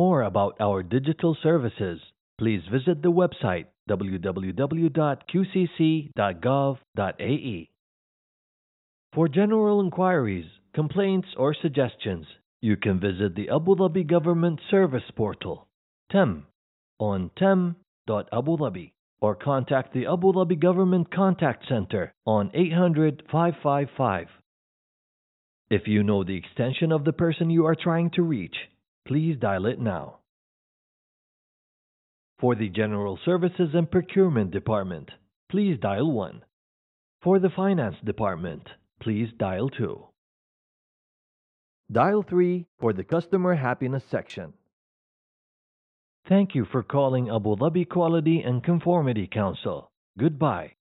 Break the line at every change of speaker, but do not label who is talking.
more about our digital services, please visit the website www.qcc.gov.ae. For general inquiries, complaints, or suggestions, you can visit the Abu Dhabi Government Service Portal, TAMM, on tamm.abu dhabi or contact the Abu Dhabi Government Contact Center on 800 555. If you know the extension of the person you are trying to reach, please dial it now. For the General Services and Procurement Department, please dial 1. For the Finance Department, please dial 2. Dial 3 for the Customer Happiness section. Thank you for calling Abu Dhabi Quality and Conformity Council. Goodbye.